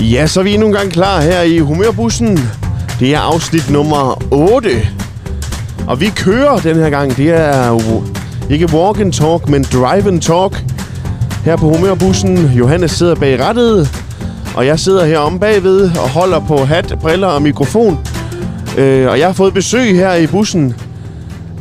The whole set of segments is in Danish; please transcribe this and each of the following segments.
Ja, så er vi endnu en gang klar her i Humørbussen. Det er afsnit nummer 8. Og vi kører den her gang. Det er ikke walk and talk, men drive and talk. Her på Humørbussen. Johannes sidder bag rattet. Og jeg sidder her om bagved og holder på hat, briller og mikrofon. Øh, og jeg har fået besøg her i bussen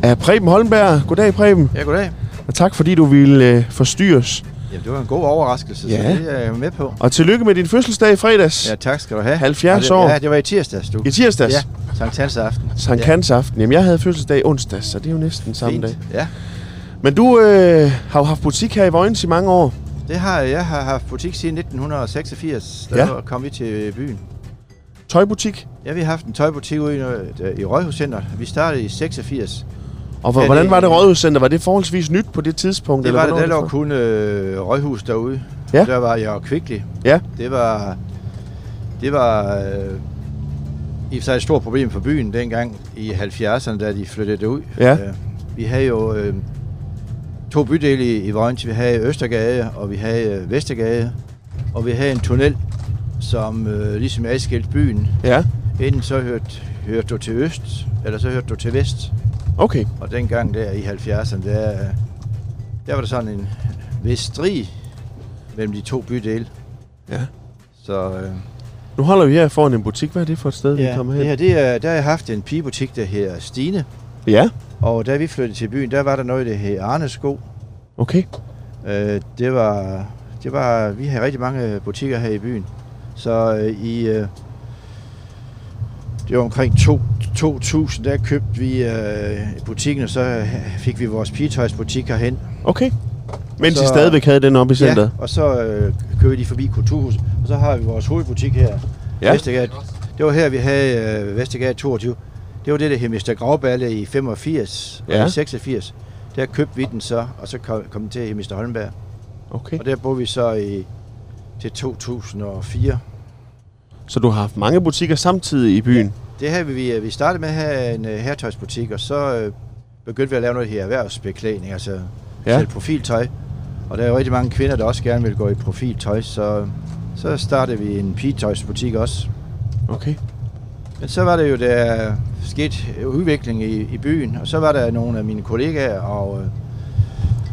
af Preben Holmberg. Goddag, Preben. Ja, goddag. Og tak fordi du ville øh, forstyrres. Jamen, det var en god overraskelse, Ja. så det er jeg med på. Og tillykke med din fødselsdag i fredags. Ja, tak skal du have. 70 Og det, år. Ja, det var i tirsdags, du. I tirsdags. Ja, Sankt Hans aften. Sankt. Hans aften. Jamen, jeg havde fødselsdag onsdag, så det er jo næsten samme Fint. dag. Ja, Men du øh, har jo haft butik her i Vojens i mange år. det har jeg. Jeg har haft butik siden 1986. Der Ja. kom vi til byen. Tøjbutik. Ja, vi har haft en tøjbutik ude i, øh, i Rådhuscenter. Vi startede i 86. Og hvor, Ja, hvordan det- var det Rådhuscenter? Var det forholdsvis nyt på det tidspunkt? Det var det, der lå kun øh, Rødhus derude. Ja. Der var jeg Kvickly. Ja. Det var, det var øh, i sig et stort problem for byen dengang i 70'erne, da de flyttede ud. Ja. Øh, vi havde jo øh, to bydele i, i Vojens. Vi havde Østergade, og vi havde øh, Vestergade. Og vi havde en tunnel, som øh, ligesom adskilte byen. Ja, Enten så hørte, hørte du til øst, eller så hørte du til vest. Okay. Og dengang der i 70'erne, der, der var der sådan en vis strid mellem de to bydele. Ja. Så øh, Nu holder vi her foran en butik. Hvad er det for et sted, vi ja, kommer det hen? her, det er, der har jeg haft en pigebutik, der her Stine. Ja, Og da vi flyttede til byen, der var der noget, der hed Arnes Sko. okay. Øh, det var, det var, vi havde rigtig mange butikker her i byen. Så øh, i, øh, det var omkring to, 2000, der købte vi øh, butikken, og så fik vi vores pigetøjsbutik herhen. Okay. Mens I Så- stadigvæk havde den oppe i centret? Ja, og så øh, kører de forbi Kulturhuset, og så har vi vores hovedbutik her. Ja. Vestergade. Det var her, vi havde øh, Vestergade 22. Det var det, der hed Mr. Gravballe i 85 Ja. og i 86. Der købte vi den så, og så kom, kom den til i Mr. Holmberg. Okay. Og der boede vi så i til 2004. Så du har haft mange butikker samtidig i byen? Det her vi, vi startede med at have en uh, herretøjsbutik, og så øh, begyndte vi at lave noget her erhvervsbeklædning, altså Ja. ja. selv profiltøj. Og der er jo rigtig mange kvinder, der også gerne vil gå i profiltøj, så, så startede vi en pigetøjsbutik også. Okay. Men så var det jo, der skete udvikling i, i byen, og så var der nogle af mine kollegaer, og, øh,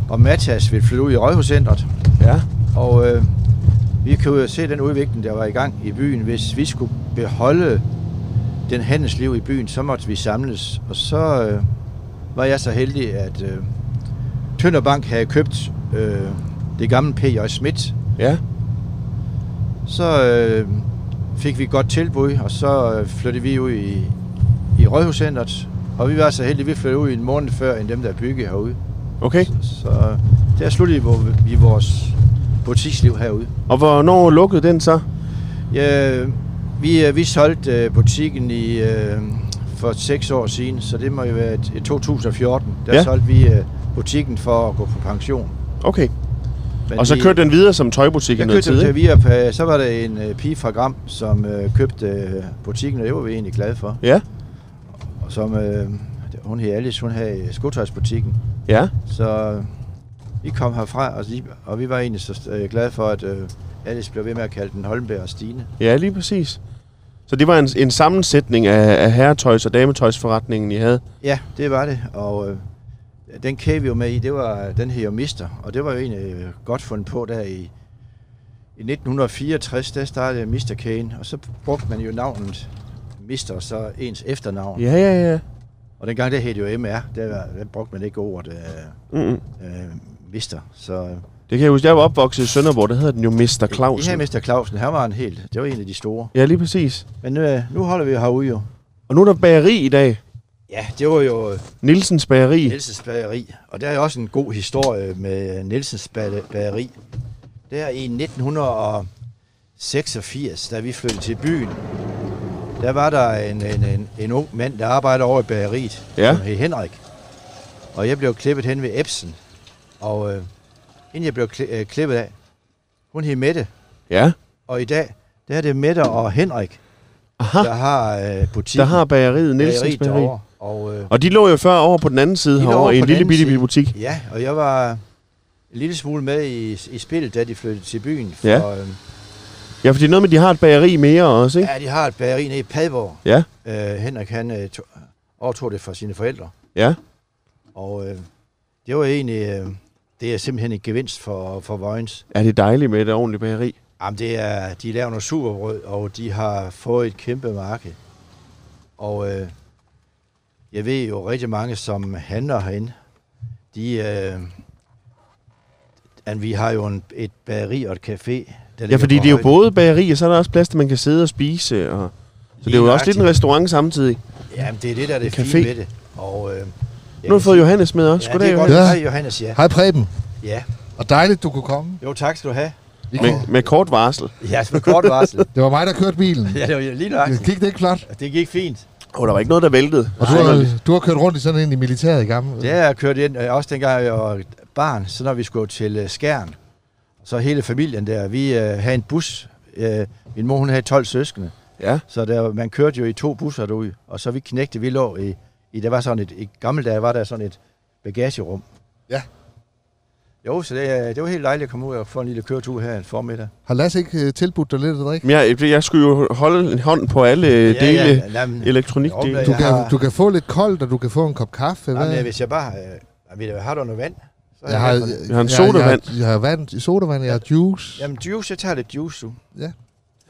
og Mathas ville flytte ud i Rådhuscentret. Ja. Og øh, vi kunne jo se den udvikling, der var i gang i byen. Hvis vi skulle beholde den handelsliv i byen, så måtte vi samles. Og så øh, var jeg så heldig, at øh, Tønder Bank havde købt øh, det gamle P.J. Schmidt. Ja. Så øh, fik vi et godt tilbud, og så øh, flyttede vi ud i, i Rådhuscentret. Og vi var så heldige, at vi flyttede ud en måned før, end dem, der byggede herude. Okay. Så der sluttede vi vores butiksliv herude. Og hvornår lukkede den så? Ja, vi, øh, vi solgte øh, butikken i øh, for seks år siden, så det må jo være i 2014. Der Ja. solgte vi butikken for at gå på pension. Okay. Men Og så kørte den videre som tøjbutik i noget tid, den via, så var der en pige fra Gram, som øh, købte butikken, og det var vi egentlig glade for. Ja. Og som, øh, hun hed Alice, hun havde skotøjsbutikken. Ja. Så vi kom herfra, og, de, og vi var egentlig så øh, glade for, at øh, Alice blev ved med at kalde den Holmberg og Stine. Ja, lige præcis. Så det var en, en sammensætning af, af herretøjs- og dametøjsforretningen, I havde? Ja, det var det, og øh, den kæde vi jo med i, det var den her Mister, og det var jo egentlig øh, godt fundet på der i, i 1964, der startede Mister Kane, og så brugte man jo navnet Mister, så ens efternavn. Ja, ja, ja. Og dengang det hed jo MR, der, der brugte man ikke ordet øh, Mm-mm. øh, Mister. Så øh, Det kan jeg huske, jeg var opvokset i Sønderborg, der hedder den jo Mr. I Clausen. her Mr. Clausen, han var en helt, det var en af de store. Ja, lige præcis. Men øh, nu holder vi herude jo. Og nu er der bageri i dag. Ja, det var jo øh, Nielsens Bageri. Nielsens Bageri. Og der er også en god historie med Nielsens Ba- Bageri. Der i 1986, da vi flyttede til byen, der var der en, en, en, en ung mand, der arbejdede over i bageriet, Ja. som hed Henrik. Og jeg blev klippet hen ved Epsen. Og øh, inden jeg blev kli- øh, klippet af, hun hed Mette. Ja. Og i dag, der er det Mette og Henrik, Aha. der har øh, butikken. Der har bageriet Nielsens bageriet Bageri. derovre. Og, øh, Og de lå jo før over på den anden side De lå herovre, i en på lille den bitte, anden bitte butik. Ja, og jeg var en lille smule med i, i spillet, da de flyttede til byen. For, Ja. øh, Ja, fordi noget med, de har et bageri mere også, ikke? Ja, de har et bageri nede i Padborg. Ja. Øh, Henrik, han øh, tog, overtog det fra sine forældre. Ja. Og øh, det var egentlig, øh, det er simpelthen en gevinst for, for Vojens. Er det dejligt med et ordentligt bageri? Jamen, det er, de laver noget superbrød, og de har fået et kæmpe marked. Og øh, jeg ved jo rigtig mange, som handler herinde, de, øh, at vi har jo en, et bageri og et café. Der Ja, fordi det er jo både bageri, og så er der også plads til, man kan sidde og spise. Og... Så det er jo også lidt en restaurant samtidig. Jamen, det er det, der er det En fine café. ved det. Og, øh, Nu har vi fået Johannes med også. Ja, Goddag, det er godt. Johannes. Ja. Hej, Johannes, ja. Hej Preben. Ja, Og dejligt, du kunne komme. jo tak skal du have. Med, med kort varsel. Ja, med kort varsel. Det var mig, der kørte bilen. ja, det var lige nok. Gik det ikke flot? Det gik fint. Og der var ikke noget, der væltede. Og du har, du har kørt rundt i sådan en i militæret i gamle. Det har jeg kørt ind, øh, også dengang jeg var barn, så når vi skulle til øh, Skjern, så hele familien der, vi øh, havde en bus. Øh, min mor, hun havde 12 søskende, Ja. så der, man kørte jo i to busser derude, og så vi knægte, vi lå i, i der var sådan et, i gamle dage var der sådan et bagagerum. Ja. Jo, så det, øh, det var helt dejligt at komme ud og få en lille køretur her en formiddag. Har Lasse ikke øh, tilbudt dig lidt at drikke? Jeg, jeg skulle jo holde en hånd på alle ja, dele, ja, ja, jamen, elektronikdele. Jo, Du Jeg kan, har- du kan få lidt koldt, og du kan få en kop kaffe. jamen, hvad? hvis jeg bare... Øh, har du noget vand? Så Jeg har, jeg, Vi har en jeg- sodavand. Jeg, jeg har vand, sodavand, jeg har juice. Jamen, juice, jeg tager lidt juice, du.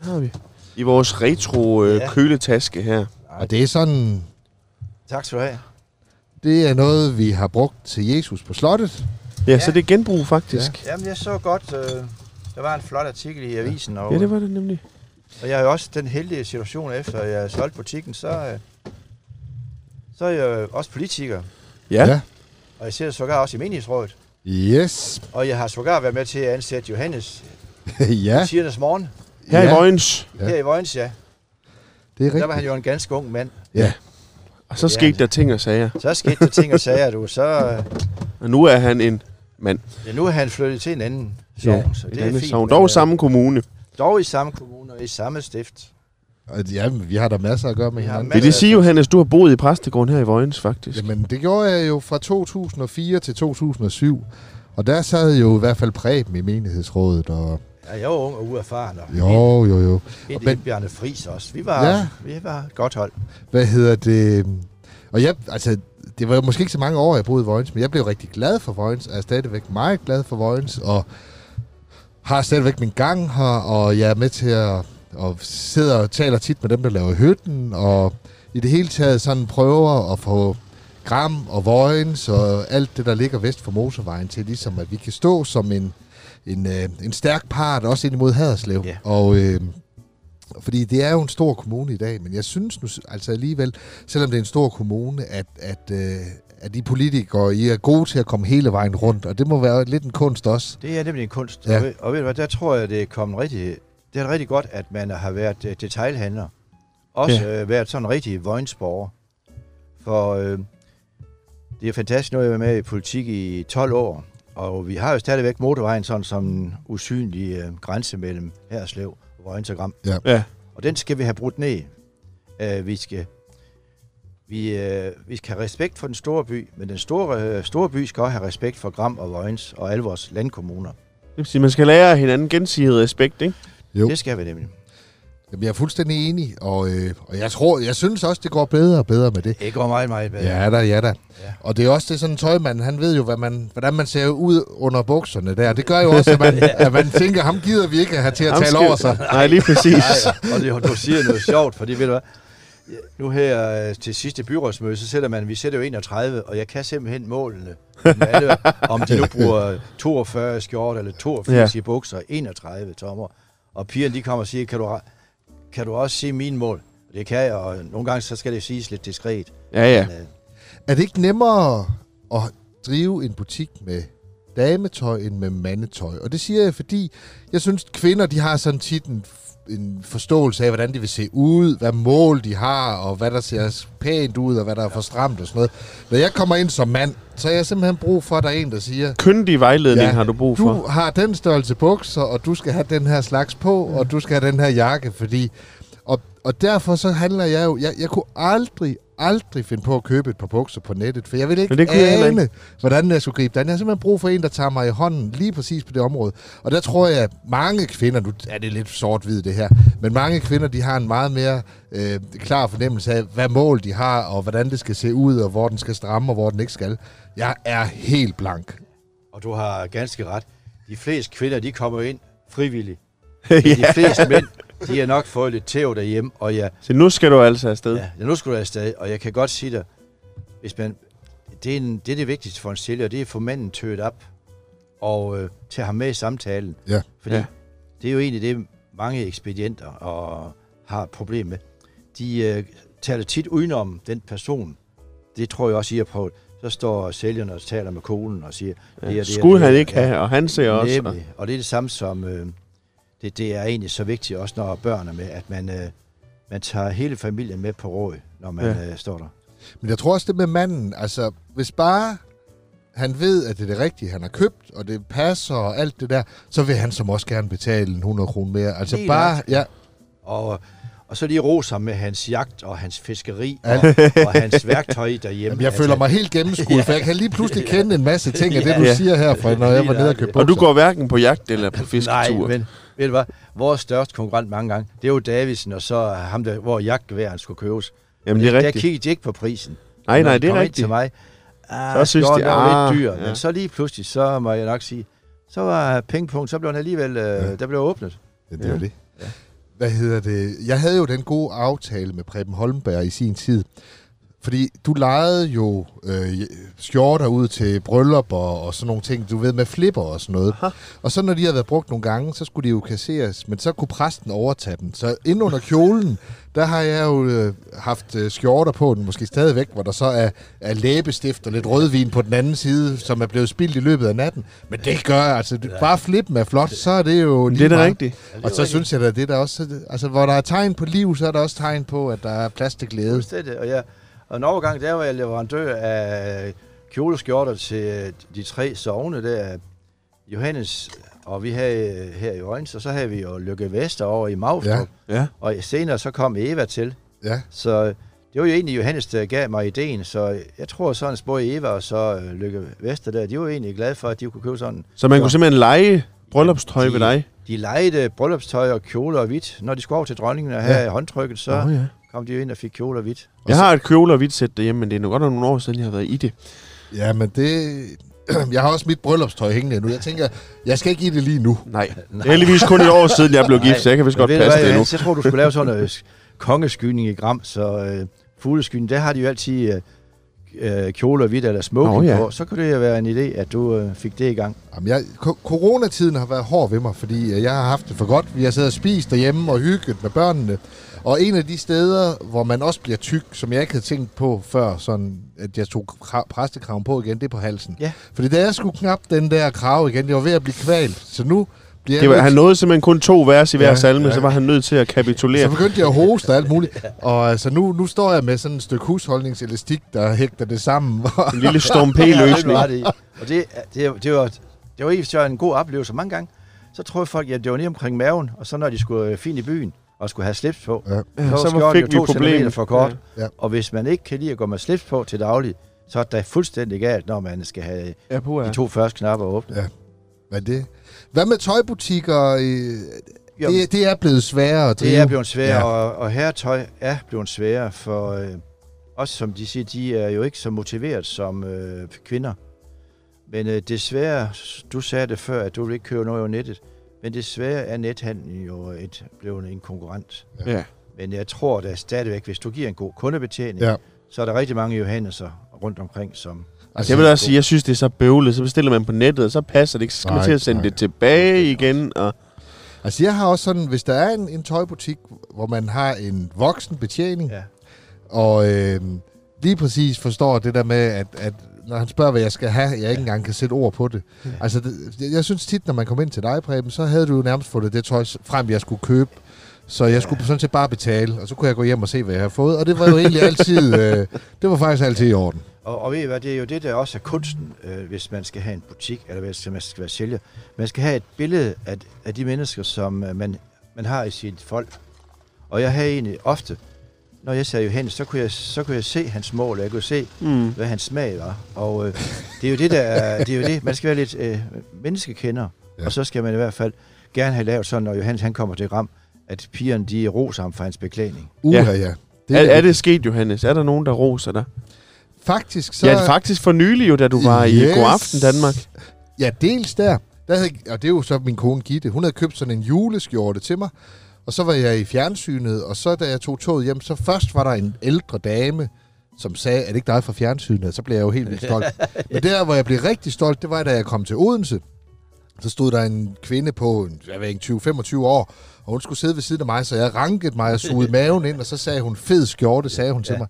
har vi. I vores retro øh, Ja. køletaske her. Og det er sådan, Tak skal du have. det er noget, vi har brugt til Jesus på slottet. Ja, Ja. så det er genbrug faktisk. Jamen, jeg så godt, øh, der var en flot artikel i avisen, og, Ja, det var det nemlig. og jeg er jo også den heldige situation, efter jeg har solgt butikken, så, øh, så er jeg jo også politiker, Ja. Ja. og jeg sidder sågar også i menighedsrådet, Yes. og jeg har sågar været med til at ansætte Johannes ja, ja. tidernes morgen, Her Ja. i Vojens. Ja. ja. her i Vojens, ja. det er Der var han rigtigt. jo en ganske ung mand. Ja. Og så Ja. skete der ting og sager. Så skete der ting og sager, du. Så, øh, Og nu er han en mand. ja, nu er han flyttet til en anden sovn, så en det er fint. sogn. Dog øh, samme kommune. Dog i samme kommune og i samme stift. Ja, vi har da masser at gøre med hinanden. Vil det sige, Johannes, du har boet i præstegården her i Vojens, faktisk? Jamen, det gjorde jeg jo fra 2004 til 2007. Og der sad jo i hvert fald Preben i menighedsrådet. Og Ja, jeg var ung og uerfaren. Og jo, jo, jo. Helt Men- Bjarne Friis også. Vi var, Ja. vi var et godt hold. Hvad hedder det? Og jeg, altså, det var måske ikke så mange år, jeg boede i Vojens, men jeg blev rigtig glad for Vojens, og er stadigvæk meget glad for Vojens, og har stadigvæk min gang her, og jeg er med til at og sidder og taler tit med dem, der laver hytten, og i det hele taget sådan prøver at få Gram og Vojens og alt det, der ligger vest for motorvejen til, ligesom at vi kan stå som en, en, øh, en stærk part, også ind imod Haderslev. Ja. Og øh, fordi det er jo en stor kommune i dag, men jeg synes nu altså alligevel, selvom det er en stor kommune, at, at, øh, at de politikere I er gode til at komme hele vejen rundt, og det må være lidt en kunst også. Det er nemlig en kunst. Ja. Og, ved, og ved du hvad, der tror jeg, det er kommet rigtig... Det er rigtig godt, at man har været uh, detailhandler. Også Ja. uh, været sådan en rigtig vojnsborger. For uh, det er fantastisk, nu har jeg været med i politik i 12 år. Og vi har jo stadigvæk motorvejen sådan som en usynlig uh, grænse mellem Herslev og Vojens og Gram. Ja. Og den skal vi have brudt ned. Uh, vi skal vi, øh, vi skal have respekt for den store by, men den store, øh, store by skal også have respekt for Gram og Vojens og alle vores landkommuner. Det vil sige, man skal lære hinanden gensidig respekt, ikke? Jo. Det skal vi nemlig. Jamen, jeg er fuldstændig enig, og, øh, og jeg tror, jeg synes også, det går bedre og bedre med det. Det går meget, meget bedre. Ja da, ja da. Ja. Og det er også det sådan en tøjmand, han ved jo, hvad man, hvordan man ser ud under bukserne der. Det gør jo også, at man, at man tænker, ham gider vi ikke have til at Ham tale skal- over sig. Nej, lige præcis. Nej, og det, du siger noget sjovt, fordi ved du hvad, nu her øh, til sidste byrådsmøde, så sætter man, vi sætter jo 31, og jeg kan simpelthen målene. Alle, om de nu bruger 42 skjort eller 82 Ja. i bukser, 31 tommer. Og pigerne, de kommer og siger, kan du, kan du også sige mine mål? Det kan jeg, og nogle gange så skal det siges lidt diskret. Ja, ja. Men, øh, Er det ikke nemmere at drive en butik med dametøj end med mandetøj? Og det siger jeg, fordi jeg synes, kvinder de har sådan tit en, en forståelse af, hvordan de vil se ud, hvad mål de har, og hvad der ser pænt ud, og hvad der er for stramt og sådan noget. Når jeg kommer ind som mand, så har jeg simpelthen brug for, at der er en, der siger, Kyndig vejledning Ja, har du brug for. du har den størrelse bukser, og du skal have den her slags på, og du skal have den her jakke, fordi... Og, derfor så handler jeg jo... Jeg, jeg kunne aldrig, aldrig finde på at købe et par bukser på nettet, for jeg vil ikke Men det kunne jeg heller ane, hvordan jeg skulle gribe det an. Jeg har simpelthen brug for en, der tager mig i hånden lige præcis på det område. Og der tror jeg, at mange kvinder, nu er det lidt sort-hvid det her, men mange kvinder, de har en meget mere øh, klar fornemmelse af, hvad mål de har, og hvordan det skal se ud, og hvor den skal stramme, og hvor den ikke skal. Jeg er helt blank. Og du har ganske ret. De fleste kvinder, de kommer ind frivilligt. ja. De fleste mænd, de har nok fået lidt tæv derhjemme, og ja, Så nu skal du altså afsted. ja, nu skal du afsted, og jeg kan godt sige dig, hvis man, det, er en, det er det vigtigste for en sælger, det er at få manden tøet op, og øh, tage ham med i samtalen. Ja. Fordi Ja. ja. det er jo egentlig det, mange ekspedienter og har et problem med. De øh, taler tit udenom den person. Det tror jeg også, I har prøvet. Så står sælgerne og taler med konen og siger, Ja. det er det, Skulle det, han og- ikke have, og han ser også. Og, Nemlig. Og det er det samme som, øh, det, det er egentlig så vigtigt også, når børn er med, at man, øh, man tager hele familien med på råd, når man Ja. ja. øh, står der. Men jeg tror også det med manden, altså hvis bare han ved, at det er det rigtige, han har købt, og det passer og alt det der, så vil han som også gerne betale en 100 kroner mere. Altså Lige bare, nøjagtigt. ja, Og, og så lige rose ham med hans jagt og hans fiskeri Ja. og, og hans værktøj derhjemme. Jamen, jeg Altså, føler mig helt gennemskuet, for jeg kan lige pludselig kende en masse ting af det, Ja. du Ja. siger her, fra, når jeg var nede og købte og du går hverken på jagt eller på Nej, fisketur. men ved du hvad? Vores største konkurrent mange gange, det er jo Davidsen, og så ham, der, hvor jagtgeværen skulle købes. Jamen, det er Der rigtigt. kiggede de ikke på prisen. Nej, nej, de det er rigtigt. til mig. Så Ah, synes skjorten, de, ah, lidt dyr. ja. Men så lige pludselig, så må jeg nok sige, så var pengpunkt, så blev den alligevel, øh, der blev åbnet. Ja, det Ja. det. Ja. Hvad hedder det? Jeg havde jo den gode aftale med Preben Holmberg i sin tid. Fordi du lejede jo øh, skjorter ud til bryllup og, og sådan nogle ting, du ved, med flipper og sådan noget. Aha. Og så når de havde været brugt nogle gange, så skulle de jo kasseres, men så kunne præsten overtage den. Så ind under kjolen, der har jeg jo øh, haft øh, skjorter på den, måske stadigvæk, hvor der så er, er læbestift og lidt rødvin på den anden side, som er blevet spildt i løbet af natten. Men det gør altså, det, bare flippen er flot, så er det jo Det er meget. rigtigt. Og så synes jeg da, det er der også, altså hvor der er tegn på liv, så er der også tegn på, at der er plads til glæde. Fuldstændig. Og, jeg, og en overgang, der var jeg leverandør af kjoleskjorter til de tre sovne der. Johannes og vi havde her i Øjens, og så havde vi jo Lykke Vester over i Magstrup. Ja. Ja. Og senere så kom Eva til. Ja, Så det var jo egentlig Johannes, der gav mig ideen. Så jeg tror sådan, både Eva og så øh, Lykke Vester der, de var egentlig glade for, at de kunne købe sådan. Så man kunne simpelthen lege bryllupstøj De- ved dig? De lejede bryllupstøj og kjoler og hvidt. Når de skulle over til dronningen og have Ja. håndtrykket, så Nå, ja. Kom de jo ind og fik kjoler og hvidt. Jeg har et kjole og hvidt sæt derhjemme, men det er nu godt nok nogle år siden, jeg har været i det. ja men det... Jeg har også mit bryllupstøj hængende nu. Jeg tænker, jeg skal ikke i det lige nu. Nej. Er heldigvis kun et år siden, jeg blev gift, så jeg kan vist godt passe hvad, det nu. Jeg tror, du skulle lave sådan noget kongeskydning i gram, så øh, fugleskydning, der har de jo altid øh, øh, kjoler og hvidt eller smoking Nå, ja. på. Så kunne det jo være en idé, at du øh, fik det i gang. Jamen, jeg, ko- coronatiden har været hård ved mig, fordi øh, jeg har haft det for godt. Vi har siddet og spist derhjemme og hygget med børnene. Og en af de steder, hvor man også bliver tyk, som jeg ikke havde tænkt på før, sådan at jeg tog kra- præstekraven på igen, det er på halsen. Ja. Fordi da jeg skulle knap den der krav igen, jeg var ved at blive kvalt. Så nu Det var, nødt- han nåede simpelthen kun to vers i hver Ja, salme, ja. så var han nødt til at Så kapitulere. begyndte jeg at hoste og alt muligt. Og altså, nu, nu står jeg med sådan et stykke husholdningselastik, der hægter det sammen. En lille Storm Det P-løsning. ret i. Og det, det, det, var, det var egentlig så en god oplevelse mange gange. Så troede folk, at det var lige omkring maven, og så når de skulle øh, fint i byen og skulle have slips på, Ja. Ja, så, så var skjorten fik vi problemet. for kort. Ja. Ja. Og hvis man ikke kan lide at gå med slips på til daglig, så er det fuldstændig galt, når man skal have Ja, på, de to første knapper åbne. Ja. Hvad er det? Hvad med tøjbutikker? øh, Jo, Det, det er blevet sværere at drive. Det er blevet sværere, Ja. og, og herretøj er blevet sværere, for øh, også som de siger, de er jo ikke så motiveret som øh, kvinder. Men øh, desværre, du sagde det før, at du vil ikke købe noget over nettet, men desværre er nethandlen jo et, blevet en konkurrent. Ja. Men jeg tror da stadigvæk, hvis du giver en god kundebetjening, ja. så er der rigtig mange Johanneser rundt omkring, som... Altså, jeg vil også sige, jeg synes, det er så bøvlet. Så bestiller man på nettet, og så passer det ikke. Så skal man Nej, til at sende nej. det tilbage igen. Og Altså, jeg har også sådan, hvis der er en, en tøjbutik, hvor man har en voksen betjening, Ja. og øh, lige præcis forstår det der med, at, at når han spørger, hvad jeg skal have, jeg ikke engang kan sætte ord på det. Altså, det, jeg- jeg synes tit, når man kom ind til dig, Preben, så havde du jo nærmest fået det tøj frem, jeg skulle købe. Så jeg skulle sådan set bare betale, og så kunne jeg gå hjem og se, hvad jeg har fået. Og det var jo egentlig altid, øh, det var faktisk altid i orden. Og, og ved I hvad, det er jo det, der også er kunsten, øh, hvis man skal have en butik, eller hvis man skal være sælger. Man skal have et billede af, af de mennesker, som øh, man, man har i sit folk. Og jeg havde egentlig ofte, når jeg sagde Johannes, så kunne jeg, så kunne jeg se hans mål, og jeg kunne se, Mm. hvad hans smag var. Og øh, det er jo det, der er, det er jo det. Man skal være lidt øh, menneskekender, ja. og så skal man i hvert fald gerne have lavet sådan, når Johannes han kommer til ram, at pigerne de roser ham for hans beklædning. Uha, Ja. ja. Er, er det sket, Johannes? Er der nogen, der roser dig? Faktisk så... Ja, det er faktisk for nylig jo, da du var yes. i. God Aften Danmark. Ja, dels der. der havde, og det er jo så min kone Gitte. Hun havde købt sådan en juleskjorte til mig. Og så var jeg i fjernsynet, og så da jeg tog toget hjem, så først var der en ældre dame, som sagde, er det ikke dig fra fjernsynet? Så blev jeg jo helt vildt stolt. Men der, hvor jeg blev rigtig stolt, det var, da jeg kom til Odense. Så stod der en kvinde på, jeg ved ikke, 20-25 år, og hun skulle sidde ved siden af mig, så jeg rankede mig og sugede maven ind, og så sagde hun, fed skjorte, sagde hun til Ja. mig.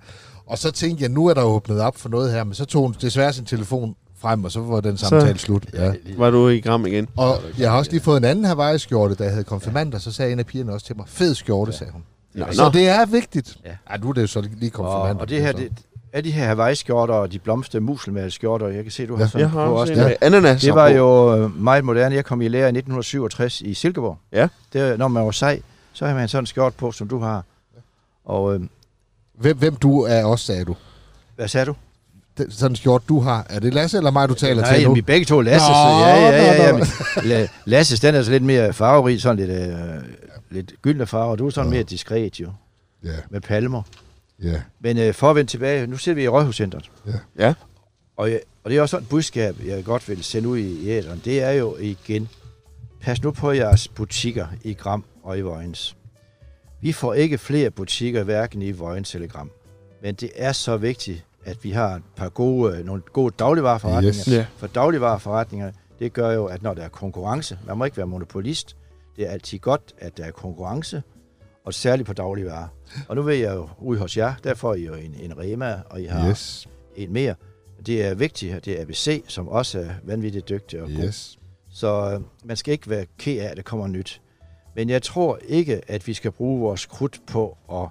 Og så tænkte jeg, nu er der åbnet op for noget her, men så tog hun desværre sin telefon frem, og så var den samtale slut. Ja. Var du i Gram igen? Og jeg har også lige fået en anden Hawaii-skjorte, da jeg havde konfirmander, så sagde en af pigerne også til mig, fed skjorte, sagde hun. Nå, Så det er vigtigt. Ja. Ja, nu er det jo så lige Og, konfirmander. og det her, så. det, er de her Hawaii-skjorter og de blomstrede muselmalskjorter, jeg kan se, du har Ja. sådan Jeg har på også en ja. ananas. Det var jo øh, meget moderne. Jeg kom i lære i 1967 i Silkeborg. Ja. Det, er, når man var sej, så havde man sådan en skjort på, som du har. Og øh, Hvem, hvem du er også, sagde du. hvad sagde du? Den, sådan en skjort, du har. Er det Lasse eller mig, du taler Nej, til nu? jamen, vi begge to Lasse, Nå, så ja, ja, ja. ja, nå, men, La- Lasses, den er så lidt mere farverig, sådan lidt, øh, lidt gyldne farver. og Du er sådan Nå. mere diskret jo, Ja, med palmer. Ja. Men øh, for at vende tilbage, nu sidder vi i Rådhuscenteret. Ja. Og, jeg, og det er også sådan et budskab, jeg godt vil sende ud i æderen. Det er jo igen, pas nu på jeres butikker i Gram og i Vojens. Vi får ikke flere butikker, hverken i Vojens eller Gram. Men det er så vigtigt, at vi har et par gode, nogle gode dagligvareforretninger. Yes. Ja. For dagligvareforretninger, det gør jo, at når der er konkurrence, man må ikke være monopolist, det er altid godt, at der er konkurrence, og særligt på dagligvarer. Og nu ved jeg jo, ude hos jer, der får I jo en, en Rema, og I har Yes, en mere. Det er vigtigt, at det er ABC, som også er vanvittigt dygtig og god. yes. Så øh, man skal ikke være ked af, at der kommer nyt. Men jeg tror ikke, at vi skal bruge vores krudt på at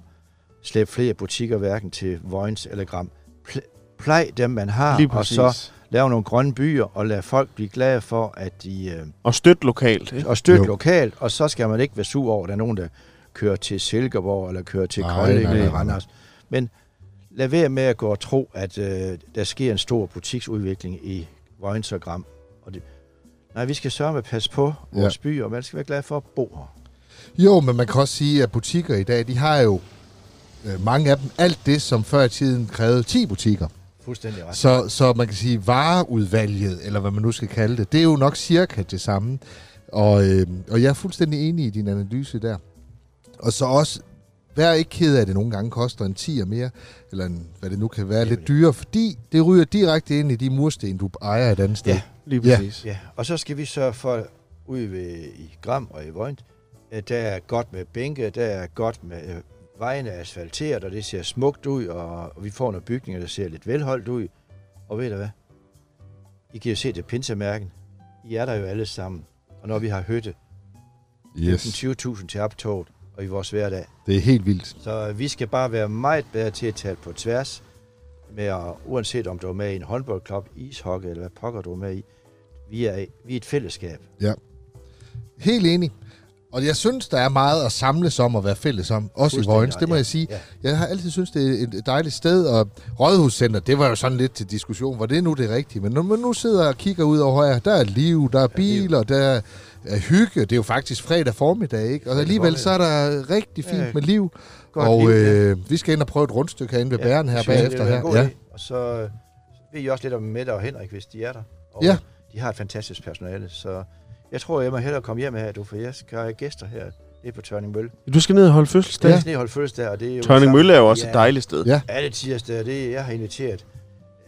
slæbe flere butikker, hverken til Vojens eller Gram. Pl- plej dem, man har, og så lave nogle grønne byer, og lade folk blive glade for, at de... Øh, Og støt lokalt. Ikke? og støtte Jo. lokalt, og så skal man ikke være sur over, at der er nogen, der kører til Silkeborg, eller kører til Kolding eller. Randers. Men lad være med at gå og tro, at øh, der sker en stor butiksudvikling i Vojens og Gram. Og det, nej, vi skal sørge med at passe på vores ja. byer, og man skal være glad for at bo her. Jo, men man kan også sige, at butikker i dag, de har jo øh, mange af dem alt det, som før i tiden krævede 10 butikker. Fuldstændig ret. Så, så man kan sige, vareudvalget, eller hvad man nu skal kalde det, det er jo nok cirka det samme. Og, øh, og jeg er fuldstændig enig i din analyse der. Og så også, vær ikke ked af, at det nogle gange koster en 10 mere, eller en, hvad det nu kan være, lidt dyrere, fordi det ryger direkte ind i de mursten, du ejer et andet sted. Ja. Lige Ja. præcis. Ja, og så skal vi sørge for, ude ved, i Gram og i Vojens, at der er godt med bænke, der er godt med øh, vejene er asfalteret, og det ser smukt ud, og, og vi får nogle bygninger, der ser lidt velholdt ud. Og ved du hvad? I kan jo se det pinsemærken. I er der jo alle sammen. Og når vi har hytte, Yes. 20.000 til optoget og i vores hverdag. Det er helt vildt. Så vi skal bare være meget bedre til at tale på tværs, med at, uanset om du er med i en håndboldklub, ishockey eller hvad pokker du er med i. Vi er, vi er et fællesskab. Helt enig. Og jeg synes, der er meget at samles om og være fælles om. Også i Vojens, det må ja. jeg sige. Ja. Jeg har altid synes det er et dejligt sted, og Rådhuscenter, det var jo sådan lidt til diskussion, var det nu det rigtige? Men når man nu sidder og kigger ud over her, der er liv, der er biler, der er, er hygge. Det er jo faktisk fredag formiddag, ikke? Og alligevel så er der rigtig fint Ja, med liv. Godt og liv, ja. øh, vi skal ind og prøve et rundstykke herinde ved bæren her jeg, bagefter. er Her. Ja. idé. Og så ved I også lidt om Mette og Henrik, hvis de er der. Og Ja. De har et fantastisk personale, så jeg tror, jeg må hellere komme hjem her, du, for jeg skal have gæster her. Det er på Tørning Mølle. Du skal ned og holde fødselsdag. Jeg Ja. skal lige holde fødselsdag, og det er jo... Tørning Mølle er jo også Ja. et dejligt sted. Ja. Alle tirsdage, det jeg har inviteret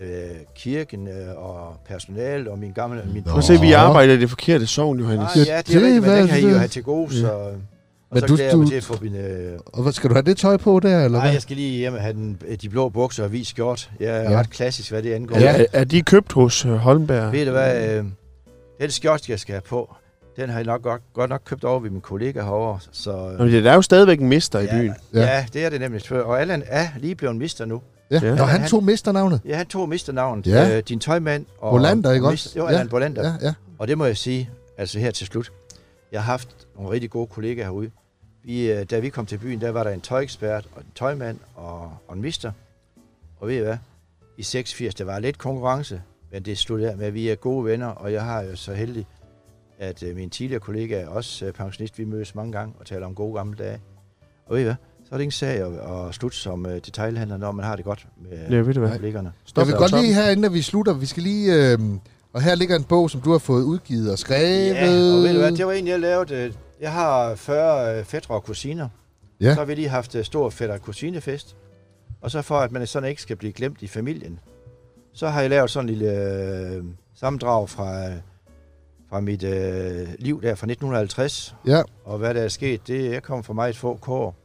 øh, kirken øh, og personalet og min gamle... Min Nå. Prøv at se, vi arbejder i det forkerte sovn, Johannes. Ah, ja, det det er rigtigt, men den kan I jo det. have til gode, så... Og Men så du- glæder jeg mig du- til at få mine... Øh, Og hvad, skal du have det tøj på der, eller nej, hvad? jeg skal lige hjem og have den, de blå bukser og hvid skjort. Jeg er Ja. ja. ret klassisk, hvad det angår. Er, er, de købt hos øh, Holmberg? Ved du hvad, øh, den skjort, jeg skal have på, den har jeg nok godt, godt nok købt over ved min kollega herovre. Så, Nå, men Der er jo stadigvæk en mister i byen. Ja. Ja. ja, det er det nemlig. Og Allan er lige blevet mister nu. Ja. Ja. Nå, han tog misternavnet. Ja, han tog misternavnet. Ja. Øh, din tøjmand. Og Bolander, ikke og også? Jo, Ja. Allan Bolander. Ja. Ja, ja. Og det må jeg sige, altså her til slut. Jeg har haft nogle rigtig gode kollegaer herude. vi, øh, da vi kom til byen, der var der en tøjekspert og en tøjmand og, og en mister. Og ved I hvad? I 86, der var lidt konkurrence, men det der med, at vi er gode venner, og jeg har jo så heldig, at øh, min tidligere kollega er også øh, pensionist. Vi mødes mange gange og taler om gode gamle dage. Og ved I hvad? Så er det ingen sag at, at slutte som øh, detailhandler, når man har det godt med Ja, ved du hvad? kollegerne. Jeg vil godt lige her, inden vi slutter, vi skal lige... Øh, og her ligger en bog, som du har fået udgivet og skrevet. Ja, og ved du hvad, det var egentlig, jeg lavede. øh, Jeg har 40 øh, fætter og kusiner. Ja. Så har vi lige haft stor fætter og kusinefest. Og så for, at man sådan ikke skal blive glemt i familien, så har jeg lavet sådan en lille øh, sammendrag fra, fra mit øh, liv der fra 1950. Ja, Og hvad der er sket, det jeg kommer fra meget få kår.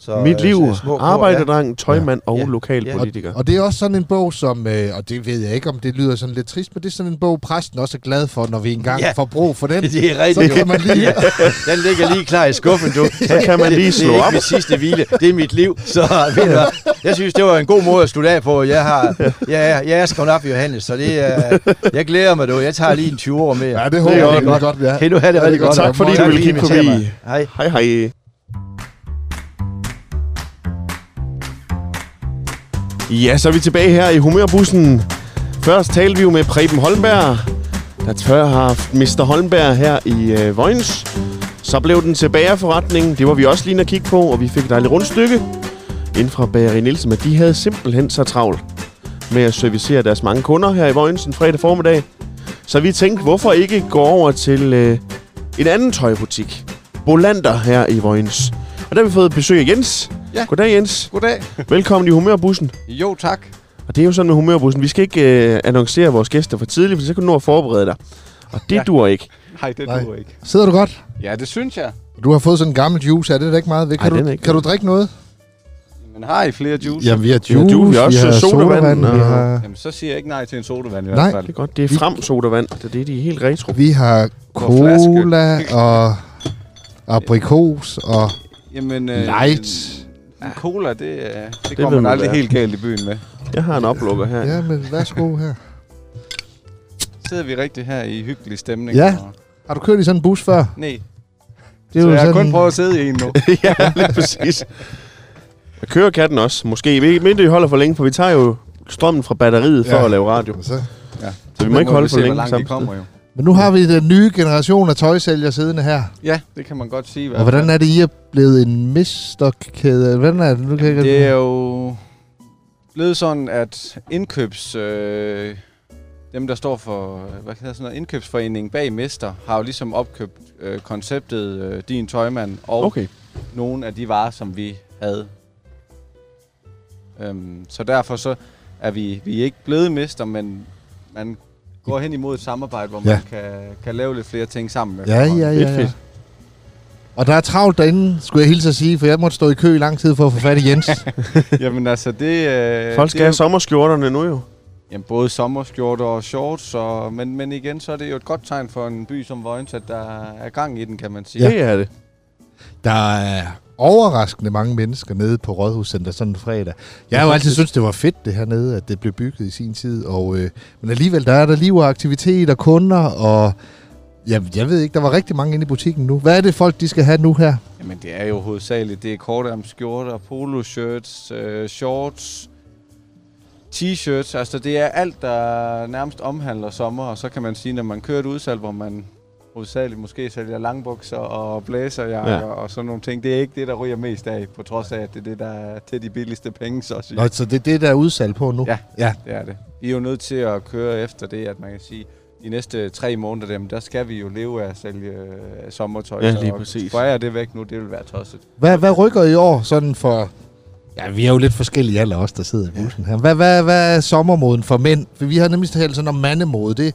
Så, Mit øh, liv, så små arbejderdreng, tøjmand og Ja. lokalpolitiker. og det er også sådan en bog, som, øh, og det ved jeg ikke, om det lyder sådan lidt trist, men det er sådan en bog, præsten også er glad for, når vi engang Ja. får brug for den. Ja. Det er rigtigt. Så kan man lige... Ja, den ligger lige klar i skuffen, du. Så kan man lige slå det er op. mit sidste hvile, det er mit liv. Så ved du hvad, jeg synes, det var en god måde at slutte af på. Jeg, har, jeg, jeg er skrevet op i Johannes, så det er, jeg glæder mig, du. Jeg tager lige en 20 år mere. Ja, det håber Det er jeg godt. godt, ja. Kan du have det Ja, rigtig det godt. Tak fordi du ville kigge forbi. mig. Hej. Hej hej. Ja, så er vi tilbage her i Humørbussen. Først talte vi jo med Preben Holmberg, der tør har haft Mr. Holmberg her i øh, Vojens. Så blev den tilbageforretning. Det var vi også lige at kigge på, og vi fik et dejligt rundstykke inden fra Bageri Nielsen. Men de havde simpelthen så travlt med at servicere deres mange kunder her i Vojens en fredag formiddag. Så vi tænkte, hvorfor ikke gå over til øh, en anden tøjbutik. Bolander her i Vojens. Og der har vi fået besøg af Jens. Ja. Goddag Jens. Goddag. Velkommen i Humørbussen. Jo, tak. Og det er jo sådan med Humørbussen. Vi skal ikke øh, annoncere vores gæster for tidligt, for så kan du nå at forberede dig. Og det ja. Dur ikke. Nej, det Nej. duer ikke. Sidder du godt? Ja, det synes jeg. Du har fået sådan en gammel juice, er det da ikke meget? Kan, Ej, du, ikke kan du drikke noget? Men har I flere juice? Jamen, vi har Vi har juice, juice, vi har også vi har sodavand, sodavand, vi og- har, Jamen, så siger jeg ikke nej til en sodavand i Nej. hvert fald. Det er godt. Det er Vi- frem sodavand. Det er det, de er helt retro. vi har cola og aprikos og Jamen, øh, light. En, en cola, det, øh, det, det går man aldrig er. helt galt i byen med. Jeg har en oplukker her. Ja, men værsgo her. Sidder vi rigtig her i hyggelig stemning? Ja. Og... Har du kørt i sådan en bus før? Nej, Det så jeg har kun prøvet at sidde i en nu. ja, lige præcis. Jeg kører katten også. Måske. Vi mindre, vi holder for længe, for vi tager jo strømmen fra batteriet for Ja. at lave radio. Så. Så vi må ikke holde for se, længe hvor langt vi kommer jo. Men nu har vi den nye generation af tøjsælgere siddende her. Ja, det kan man godt sige. i hvert Og hvordan er det, I er blevet en misterkæde? Hvordan er det? Nu kan jeg ikke Det er jo blevet sådan, at indkøbs... Øh, dem, der står for hvad hedder sådan noget, indkøbsforeningen bag Mester, har jo ligesom opkøbt øh, konceptet øh, Din Tøjmand og. Okay. nogle af de varer, som vi havde. Øhm, så derfor så er vi, vi er ikke blevet Mester, men man går hen imod et samarbejde, hvor Ja. man kan, kan lave lidt flere ting sammen med Ja, ja, Fedt, ja, ja. Og der er travlt derinde, skulle jeg hilse at sige, for jeg måtte stå i kø i lang tid for at få fat i Jens. Jamen altså, det... Øh, Folk det skal er have jo- sommerskjorterne nu jo. Jamen, både sommerskjorter og shorts, og, men, men igen, så er det jo et godt tegn for en by som Vojens, at der er gang i den, kan man sige. Ja. Det er det. Der er overraskende mange mennesker nede på Rådhuscenter sådan en fredag. Jeg har jo altid syntes, det var fedt det her nede, at det blev bygget i sin tid. Og, øh, men alligevel, der er der liv og aktivitet og kunder, og jeg, jeg ved ikke, der var rigtig mange inde i butikken nu. Hvad er det folk, de skal have nu her? Jamen, det er jo hovedsageligt, det er kortærmskjorter, poloshirts, øh, shorts, t-shirts, altså det er alt, der nærmest omhandler sommer, og så kan man sige, når man kører et udsalg, hvor man hovedsageligt måske sælger langbukser og blæserjakker Ja. og sådan nogle ting, det er ikke det, der ryger mest af, på trods af, at det er det, der er til de billigste penge, så at sige. Nå, så det er det, der er udsalg på nu? Ja. ja. Det er det. Vi er jo nødt til at køre efter det, at man kan sige, de næste tre måneder, dem, der skal vi jo leve af at sælge øh, sommertøj. Ja, lige præcis. forære det væk nu, det vil være tosset. Hvad, hvad rykker I år sådan for... Ja, vi er jo lidt forskellige alle os, der sidder i bussen her. Hvad, hvad, hvad er sommermoden for mænd? For vi har nemlig talt sådan om mandemode. Det,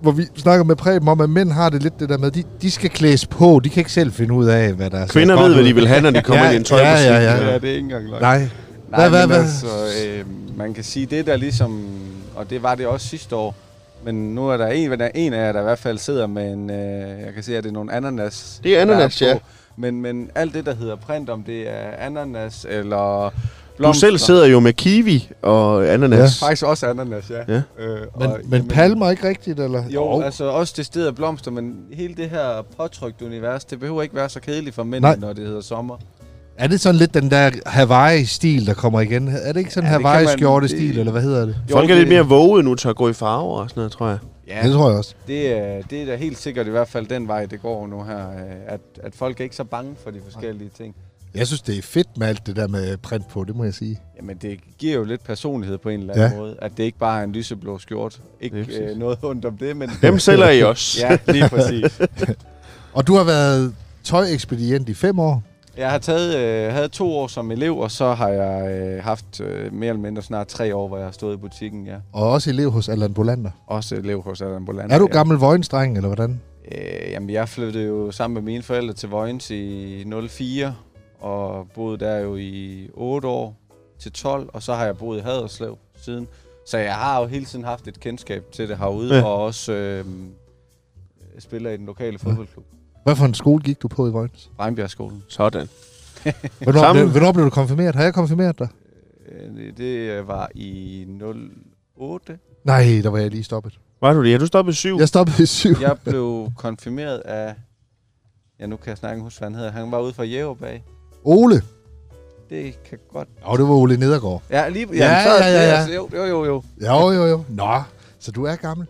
hvor vi snakker med Preben om, at mænd har det lidt det der med, de, de skal klædes på. De kan ikke selv finde ud af, hvad der er. Kvinder ved, hvad de vil have, når de kommer Ja, ind i en tøjbutik. ja, ja, Ja, ja. det er ikke engang løgn. Nej. Nej, Hvad- hvad- men hvad- altså, øh, man kan sige, det der ligesom, og det var det også sidste år, men nu er der en, der er en af jer, der i hvert fald sidder med en, øh, jeg kan se, at det er nogle ananas. Det er ananas, der ja. Men, men alt det, der hedder print, om det er ananas eller Du selv sidder jo med kiwi og ananas. Faktisk også ananas, ja. Ja. Øh, Men, og, men palmer ikke rigtigt, eller? Jo, altså også det sted af blomster, men hele det her påtrykte univers, det behøver ikke være så kedeligt for mænd, Nej. når det hedder sommer. Er det sådan lidt den der Hawaii-stil, der kommer igen? Er det ikke sådan Ja, ja, Hawaii-skjorte-stil, det- eller hvad hedder det? Folk Jo, er lidt mere våget nu til at gå i farver og sådan noget, tror jeg. Ja. Det tror jeg også. Det er, det er da helt sikkert i hvert fald den vej, det går nu her. At, at folk er ikke så bange for de forskellige ting. Jeg synes, det er fedt med alt det der med print på, det må jeg sige. Jamen, det giver jo lidt personlighed på en eller anden Ja. måde. At det ikke bare er en lyseblå skjort. Ikke øh, noget ondt om det, men... Dem sælger I også. Ja, lige præcis. Og du har været tøjekspedient i fem år. Jeg har taget, øh, havde to år som elev, og så har jeg øh, haft øh, mere eller mindre snart tre år, hvor jeg har stået i butikken, ja. Og også elev hos Allan Bolander. Også elev hos Adam Bolander. Er du ja. gammel vojensdreng, eller hvordan? Øh, jamen, jeg flyttede jo sammen med mine forældre til Vojens i 04, og boede der jo i 8 år til 12, og så har jeg boet i Haderslev siden. Så jeg har jo hele tiden haft et kendskab til det herude, Ja. og også øh, spiller i den lokale fodboldklub, Hvad for en skole gik du på i Vojens? Regnbjergskolen. Sådan. Hvornår, Samme. blev, hvornår blev du konfirmeret? Har jeg konfirmeret dig? Øh, det- det øh, var i 08. Nej, der var jeg lige stoppet. Var du det? Ja, du stoppede syv. Jeg stoppede i syv. Jeg blev konfirmeret af... Ja, nu kan jeg snakke huske, hvad han hedder. Han var ude fra Jæverbag. Ole. Det kan godt... Og det var Ole Nedergaard. Ja, lige... Ja, så, ja, ja, ja. altså- Jo, jo, jo, jo. Jo, jo, jo. Nå, så du er gammel.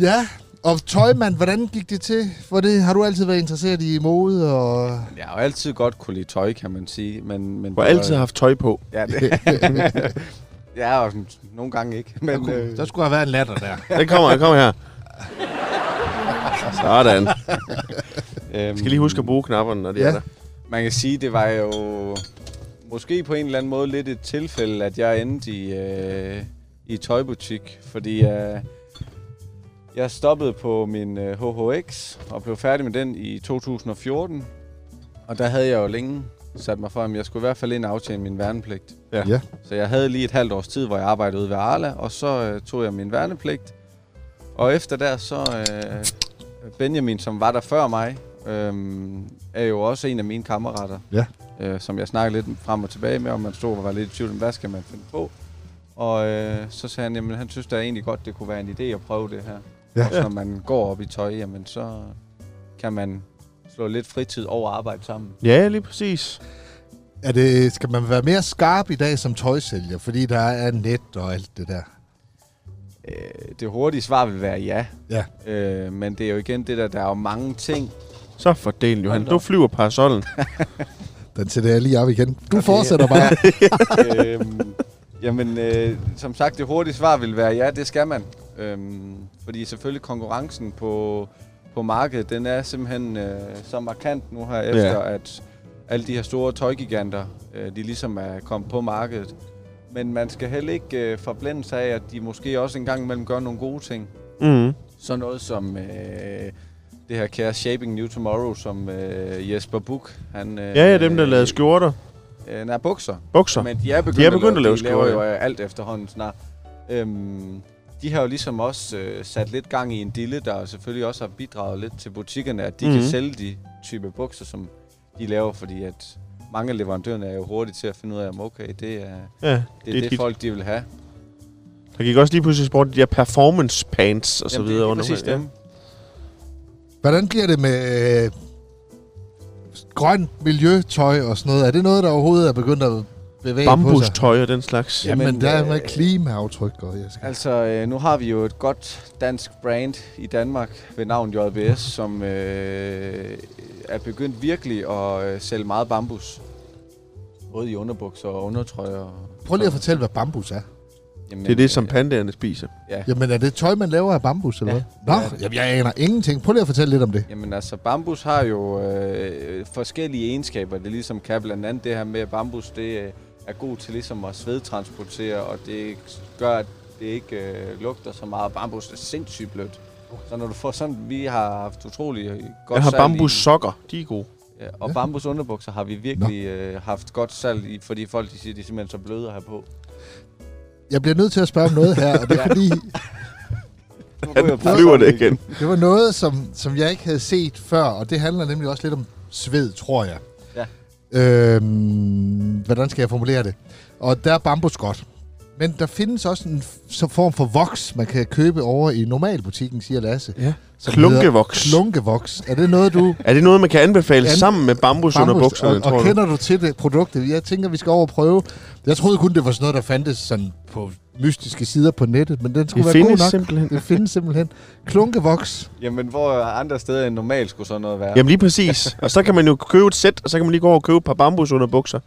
Ja, og tøjmand, hvordan gik det til? For det, har du altid været interesseret i mode og... Jeg har jo altid godt kunne lide tøj, kan man sige. Men, men Du har altid haft tøj på. Ja, det... ja, og sådan, nogle gange ikke. Men, Men, øh, der skulle have været en latter der. Den kommer, den kommer her. Sådan. øhm, skal lige huske at bruge knapperne, når det Ja. er der. Man kan sige, det var jo måske på en eller anden måde lidt et tilfælde, at jeg endte i, øh, i tøjbutik, fordi øh, jeg stoppede på min øh, HHX og blev færdig med den i 2014. Og der havde jeg jo længe sat mig for, at jeg skulle i hvert fald ind og aftjene min værnepligt. Ja. Ja. Så jeg havde lige et halvt års tid, hvor jeg arbejdede ude ved Arla, og så øh, tog jeg min værnepligt. Og efter der, så øh, Benjamin, som var der før mig, øh, er jo også en af mine kammerater. Ja. Øh, som jeg snakkede lidt frem og tilbage med, og man stod og var lidt i tvivl om, hvad skal man finde på. Og øh, så sagde han, jamen han synes da egentlig godt, det kunne være en idé at prøve det her. Ja. Også når man går op i tøj, jamen så kan man slå lidt fritid over arbejde sammen. Ja, lige præcis. Er det, skal man være mere skarp i dag som tøjsælger, fordi der er net og alt det der? Øh, det hurtige svar vil være ja. Ja. Øh, men det er jo igen det der, der er jo mange ting. Så fordel, Johan. Du flyver parasollen. Den sætter jeg lige op igen. Du Okay. fortsætter bare. øhm, jamen, øh, som sagt, det hurtige svar vil være ja, det skal man. Øhm, fordi selvfølgelig konkurrencen på, på markedet, den er simpelthen øh, så markant nu her, efter Ja. at alle de her store tøjgiganter, øh, de ligesom er kommet på markedet. Men man skal heller ikke øh, forblændes af, at de måske også en gang imellem gør nogle gode ting. Mm. Sådan noget som øh, det her kære Shaping New Tomorrow, som øh, Jesper Buch, han... Øh, Ja, ja, dem der lavede skjorter. Øh, nej, bukser. Bukser. Men de er begyndt, De er begyndt at lave de laver skjorter, jo øh, alt efterhånden snart. Øhm, de har jo ligesom også øh, sat lidt gang i en dille, der selvfølgelig også har bidraget lidt til butikkerne, at de mm-hmm. Mhm. kan sælge de type bukser, som de laver, fordi at mange af leverandørerne er jo hurtige til at finde ud af, om okay, det er Ja, det, er det, et det hit. folk de vil have. Der gik også lige pludselig sport de der performance pants og så Jamen, videre. det er under- præcis ja. dem. Hvordan bliver det med øh, grønt miljøtøj og sådan noget? Er det noget, der overhovedet er begyndt at bevæge på sig? Bambustøj og den slags. Jamen, Jamen, der er øh, med klimaaftryk. Og jeg skal... Altså, øh, nu har vi jo et godt dansk brand i Danmark ved navn JBS, som øh, er begyndt virkelig at øh, sælge meget bambus. Både i underbukser og undertrøjer. Prøv lige at fortælle, hvad bambus er. Jamen, Det er det, som øh, pandaerne spiser. Ja. Jamen, er det tøj, man laver af bambus, eller Ja, hvad? Nå, er jamen, jeg aner ingenting. Prøv lige at fortælle lidt om det. Jamen altså, bambus har jo øh, forskellige egenskaber. Det ligesom kan blandt andet det her med, at bambus det øh, er god til ligesom at svedtransportere, og det gør, at det ikke øh, lugter så meget. Bambus er sindssygt blødt. Så når du får sådan, vi har haft utrolig godt Jeg har bambus sokker. De er gode. Ja, og Ja. bambus underbukser har vi virkelig øh, haft godt salg i, fordi folk de siger, de er simpelthen så bløde at have på. Jeg bliver nødt til at spørge om noget her, og det er fordi, Han flyver det igen. det var noget, som, som jeg ikke havde set før, og det handler nemlig også lidt om sved, tror jeg. Ja. Øhm, hvordan skal jeg formulere det? Og der er bambus godt. Men der findes også en så form for voks, man kan købe over i normalbutikken, siger Lasse. Ja. Klunkevoks. Klunkevoks. Er det noget, du... Er det noget, man kan anbefale An- sammen med bambus, under bukserne, og, tror og du? kender du til det produktet? Jeg tænker, vi skal over og prøve. Jeg troede kun, det var sådan noget, der fandtes sådan på mystiske sider på nettet, men den skulle Det være god findes nok. simpelthen. Det findes simpelthen. Klunkevoks. Jamen, hvor andre steder end normalt skulle sådan noget være? Jamen lige præcis. Og så kan man jo købe et sæt, og så kan man lige gå over og købe et par bambus under bukser.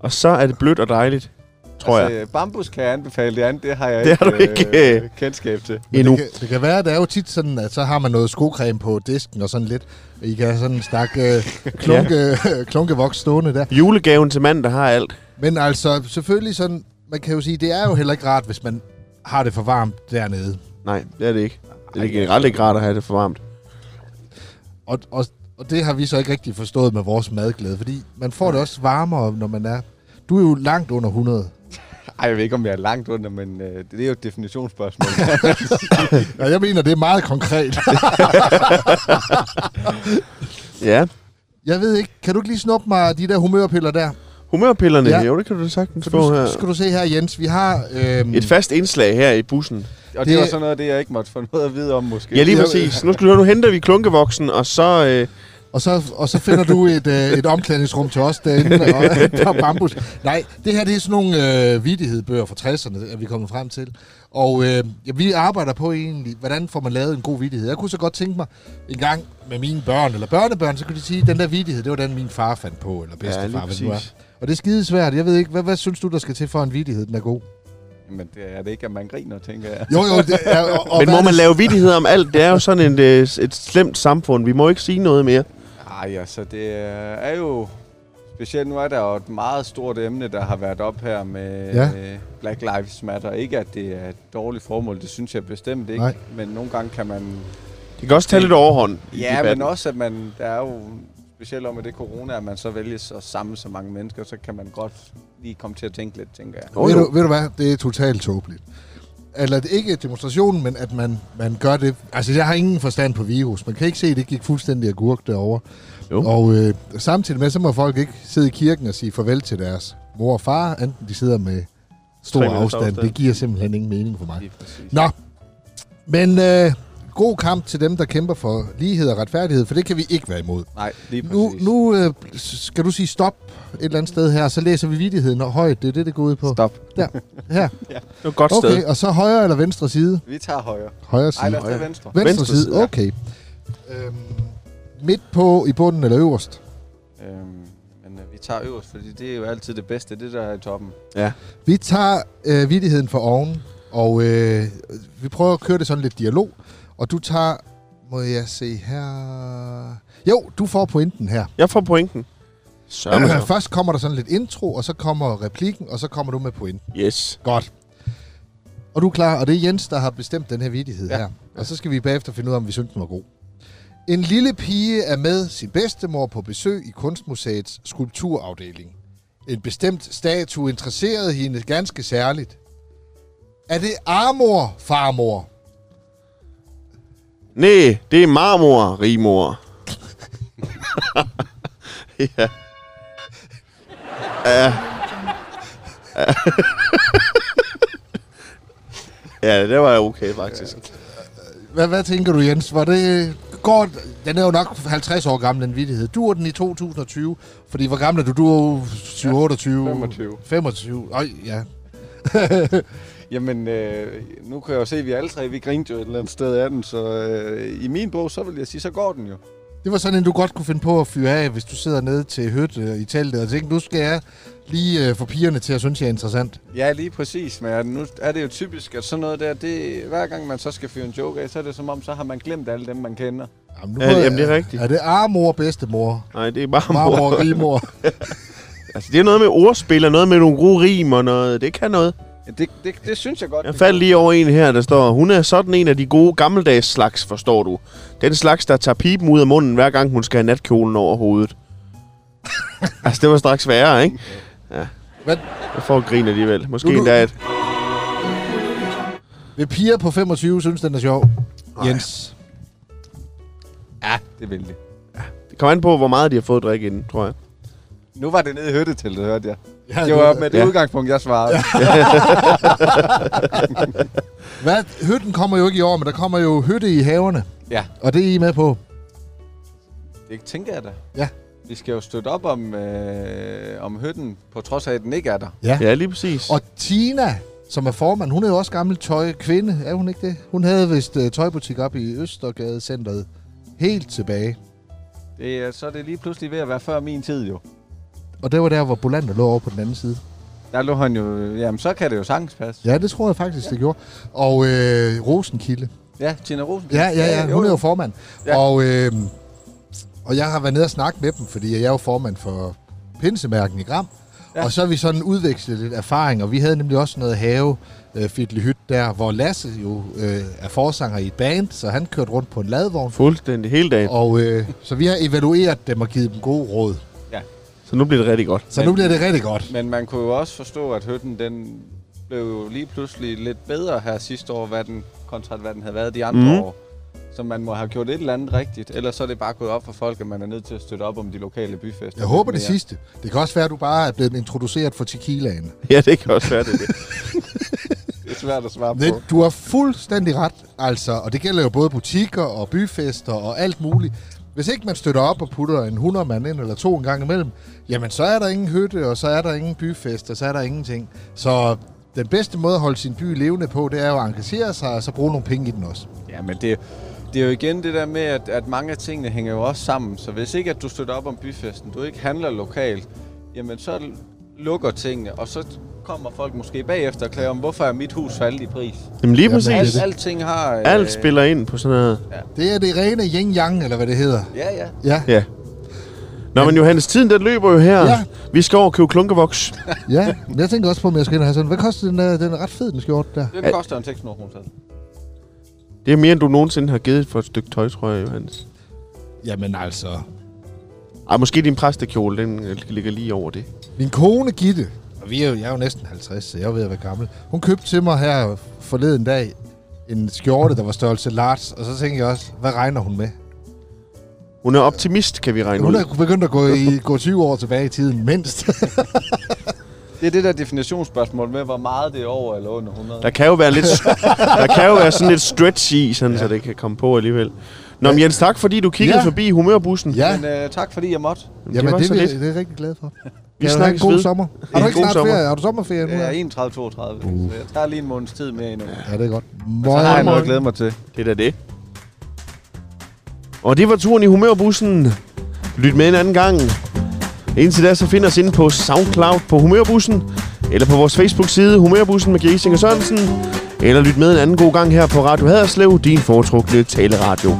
Og så er det blødt og dejligt, tror jeg. altså, Bambus kan jeg anbefale, det andet, det har jeg Det har ikke, du ikke, øh, kendskab til. Endnu. Det kan, det kan være, det er jo tit sådan, at så har man noget skocreme på disken og sådan lidt. I kan have sådan en stak øh, klunke, klunkevoks stående der. Julegaven til manden, der har alt. Men altså, selvfølgelig sådan, man kan jo sige, det er jo heller ikke rart, hvis man har det for varmt dernede. Nej, det er det ikke. Det er generelt ikke rart at have det for varmt. Og, og, og det har vi så ikke rigtig forstået med vores madglæde, fordi man får det også varmere, når man er... Du er jo langt under 100. Ej, jeg ved ikke, om jeg er langt under, men øh, det er jo et definitionsspørgsmål. Og jeg mener, det er meget konkret. Ja. Jeg ved ikke, kan du ikke lige snuppe mig de der humørpiller der? Humørpillerne, Ja. ja. jo, det kan du da sagtens For få her. skal du se her, Jens, vi har... Øhm, Et fast indslag her i bussen. Og det, Det- var sådan noget af det, jeg ikke måtte få noget at vide om, måske. Ja, lige Ja, præcis. Nu skal du høre, nu henter vi klunkevoksen, og så... Øh, Og så, og så finder du et, øh, et omklædningsrum til os derinde, og et par bambus. Nej, det her det er sådan nogle øh, vidighedbøger fra 60'erne, er vi kommet frem til. Og øh, ja, vi arbejder på egentlig, hvordan får man lavet en god vidighed. Jeg kunne så godt tænke mig en gang med mine børn eller børnebørn, så kunne de sige, at den der vidighed, det var den, min far fandt på, eller bedstefar, ja, hvad det er. Og det er skide svært. Jeg ved ikke, hvad, hvad synes du, der skal til for en vidighed, den er god? Men det er det ikke, at man griner, tænker jeg. Jo, jo, det er, og, og Men må er man lave vidigheder om alt? Det er jo sådan et, øh, et slemt samfund. Vi må ikke sige noget mere. Ej, altså, det er er jo... Specielt nu er der jo et meget stort emne, der har været op her med Ja. ja. Black Lives Matter. Ikke, at det er et dårligt formål, det synes jeg bestemt ikke. Nej. Men nogle gange kan man... Det kan også tage lidt overhånd i Ja, debatten. men også, at man... Der er jo specielt om det corona, at man så vælges at samle så mange mennesker, så kan man godt lige komme til at tænke lidt, tænker jeg. Jo, ved, du, ved du hvad, det er totalt tåbeligt. Eller er ikke demonstrationen, men at man, man gør det. Altså, jeg har ingen forstand på virus. Man kan ikke se, at det gik fuldstændig agurk derovre. Jo. Og øh, samtidig med, så må folk ikke sidde i kirken og sige farvel til deres mor og far, enten de sidder med stor afstand. afstand. Det giver simpelthen ingen mening for mig. Nå, men øh, god kamp til dem, der kæmper for lighed og retfærdighed, for det kan vi ikke være imod. Nej, lige præcis. Nu, nu øh, skal du sige stop et eller andet sted her, så læser vi vidigheden højt. Det er det, det går ud på. Stop. Der, her. Det er et godt Okay, sted. og så højre eller venstre side? Vi tager højre. Højre Ej, side. lad os tage venstre. Venstre, venstre side, side, ja. okay. Øhm, midt på, i bunden eller øverst? Øhm, men øh, vi tager øverst, fordi det er jo altid det bedste, det der er i toppen. Ja. Vi tager øh, vidigheden for oven, og øh, vi prøver at køre det sådan lidt dialog. Og du tager, må jeg se her... Jo, du får pointen her. Jeg får pointen. Sørme så. Først kommer der sådan lidt intro, og så kommer replikken, og så kommer du med pointen. Yes. Godt. Og du er klar, og det er Jens, der har bestemt den her vidighed Ja. her. Og så skal vi bagefter finde ud af, om vi synes, den var god. En lille pige er med sin bedstemor på besøg i Kunstmuseets skulpturafdeling. En bestemt statue interesserede hende ganske særligt. Er det armor, farmor? Nej, det er marmor, rigmor. ja. Ja. Ja. ja, det var okay, faktisk. Hvad, hvad tænker du, Jens? Var det... Går, den er jo nok 50 år gammel, den vidighed. Du er den i 2020, fordi hvor gammel er du? Du er jo 7, 28... 25. 25. Øj, ja. Jamen, øh, nu kan jeg jo se, at vi alle tre, vi grinte jo et eller andet sted af den, så øh, i min bog, så vil jeg sige, så går den jo. Det var sådan en, du godt kunne finde på at fyre af, hvis du sidder nede til høt øh, i teltet og tænker, nu skal jeg lige øh, få pigerne til at synes, jeg er interessant. Ja, lige præcis, men nu er det jo typisk, at sådan noget der, det, hver gang man så skal fyre en joke af, så er det som om, så har man glemt alle dem, man kender. Jamen, Ja, jamen, det er rigtigt. Er det armor, bedstemor? Nej, det er marmor. Marmor, rigmor? Altså, det er noget med ordspil og noget med nogle gode rim og noget. Det kan noget. Ja, det, det, det synes jeg godt. Jeg faldt lige over en her, der står, hun er sådan en af de gode gammeldags slags, forstår du. Den slags, der tager pipen ud af munden, hver gang hun skal have natkjolen over hovedet. altså, det var straks værre, ikke? Ja. Hvad? Jeg får grin alligevel. Måske Nu- nu- endda et... Vil piger på 25 synes, den er sjov? Nej. Jens. Ja, det vil det. Det kommer an på, hvor meget de har fået at drikke inden, tror jeg. Nu var det nede i hytteteltet, hørte jeg. Ja, Det var med det Ja. udgangspunkt, jeg svarede. Hvad? Hytten kommer jo ikke i år, men der kommer jo hytte i haverne. Ja. Og det er I med på. Det tænker jeg da. Ja. Vi skal jo støtte op om, øh, om hytten, på trods af, at den ikke er der. Ja. Ja, lige præcis. Og Tina, som er formand, hun er jo også gammel tøjkvinde, er hun ikke det? Hun havde vist uh, tøjbutik op i Østergade Centeret helt tilbage. Det, er- så er det lige pludselig ved at være før min tid, jo. Og det var der, hvor Bolander lå over på den anden side. Der lå han jo... Jamen, så kan det jo sagtens passe. Ja, det tror jeg faktisk, det gjorde. Og øh, Rosenkilde. Ja, Tina Rosen. Ja, ja, ja, hun er jo formand. Ja. Og, øh, og jeg har været nede og snakke med dem, fordi jeg er jo formand for Pinsemærken i Gram. Ja. Ja. Og så har vi sådan udvekslet lidt erfaring, og vi havde nemlig også noget have øh, hyt der, hvor Lasse jo øh, er forsanger i et band, så han kørte rundt på en ladvogn. Fuldstændig hele dagen. Og øh, så vi har evalueret dem og givet dem gode råd. Så nu bliver det rigtig godt. Så Men- nu bliver det rigtig godt. Men man kunne jo også forstå, at hytten, den blev jo lige pludselig lidt bedre her sidste år, hvad den, kontra hvad den havde været de andre mm. år. Så man må have gjort et eller andet rigtigt. Ellers så er det bare gået op for folk, at man er nødt til at støtte op om de lokale byfester. Jeg håber det mere. sidste. Det kan også være, at du bare er blevet introduceret for tequilaen. Ja, det kan også være det. det. Det er svært at svare Men på. du har fuldstændig ret, altså, og det gælder jo både butikker og byfester og alt muligt. Hvis ikke man støtter op og putter en 100 mand ind eller to en gang imellem, jamen så er der ingen hytte, og så er der ingen byfest, og så er der ingenting. Så den bedste måde at holde sin by levende på, det er jo at engagere sig, og så bruge nogle penge i den også. Ja, men det, det er jo igen det der med, at, at mange af tingene hænger jo også sammen. Så hvis ikke at du støtter op om byfesten, du ikke handler lokalt, jamen så lukker tingene, og så kommer folk måske bagefter og klager om, hvorfor er mit hus faldet i pris. Jamen lige Jamen, præcis. det er Alt, alting har... øh, Alt spiller ind på sådan noget. Det er det rene yin-yang, eller hvad det hedder. Ja, ja. Ja, Ja. Nå, men Johannes, tiden den løber jo her. Ja. Vi skal over og købe klunkevoks. ja. Men jeg tænker også på, om jeg skal ind og have sådan. Hvad koster den der? Den er ret fed, den skjorte der. Det koster en 600 kroner. selv. Det er mere, end du nogensinde har givet for et stykke tøj, tror jeg, Johannes. Jamen altså, Ej, måske din præstekjole, den øh, ligger lige over det. Min kone Gitte, og vi er jo, jeg er jo næsten 50, så jeg er ved at være gammel. Hun købte til mig her forleden dag en skjorte, der var størrelse large, og så tænkte jeg også, hvad regner hun med? Hun er optimist, kan vi regne Hun ud. er begyndt at gå, i, gå 20 år tilbage i tiden, mindst. Det er det der definitionsspørgsmål med, hvor meget det er over eller under 100. Der kan jo være lidt, der kan jo være sådan lidt stretch i, sådan, ja. så det kan komme på alligevel. Nå, men Jens, tak fordi du kiggede Ja. forbi humørbussen. ja, Men øh, tak fordi jeg måtte. jamen var det, så det, lidt. det, det er jeg rigtig glad for. Vi Kan en snakkes god ved. sommer. Har En du ikke god snart sommer. ferie? Har du sommerferie nu? Ja, er 31-32, uh. så jeg tager lige en måneds tid mere endnu. ja det er godt. Så har jeg noget at glæde mig til. Det er da det. Og det var turen i humørbussen. Lyt med en anden gang. Indtil da, så find os inde på SoundCloud på Humørbussen, eller på vores Facebook-side Humørbussen med Gæsing og Sørensen, eller lyt med en anden god gang her på Radio Haderslev, din foretrukne taleradio.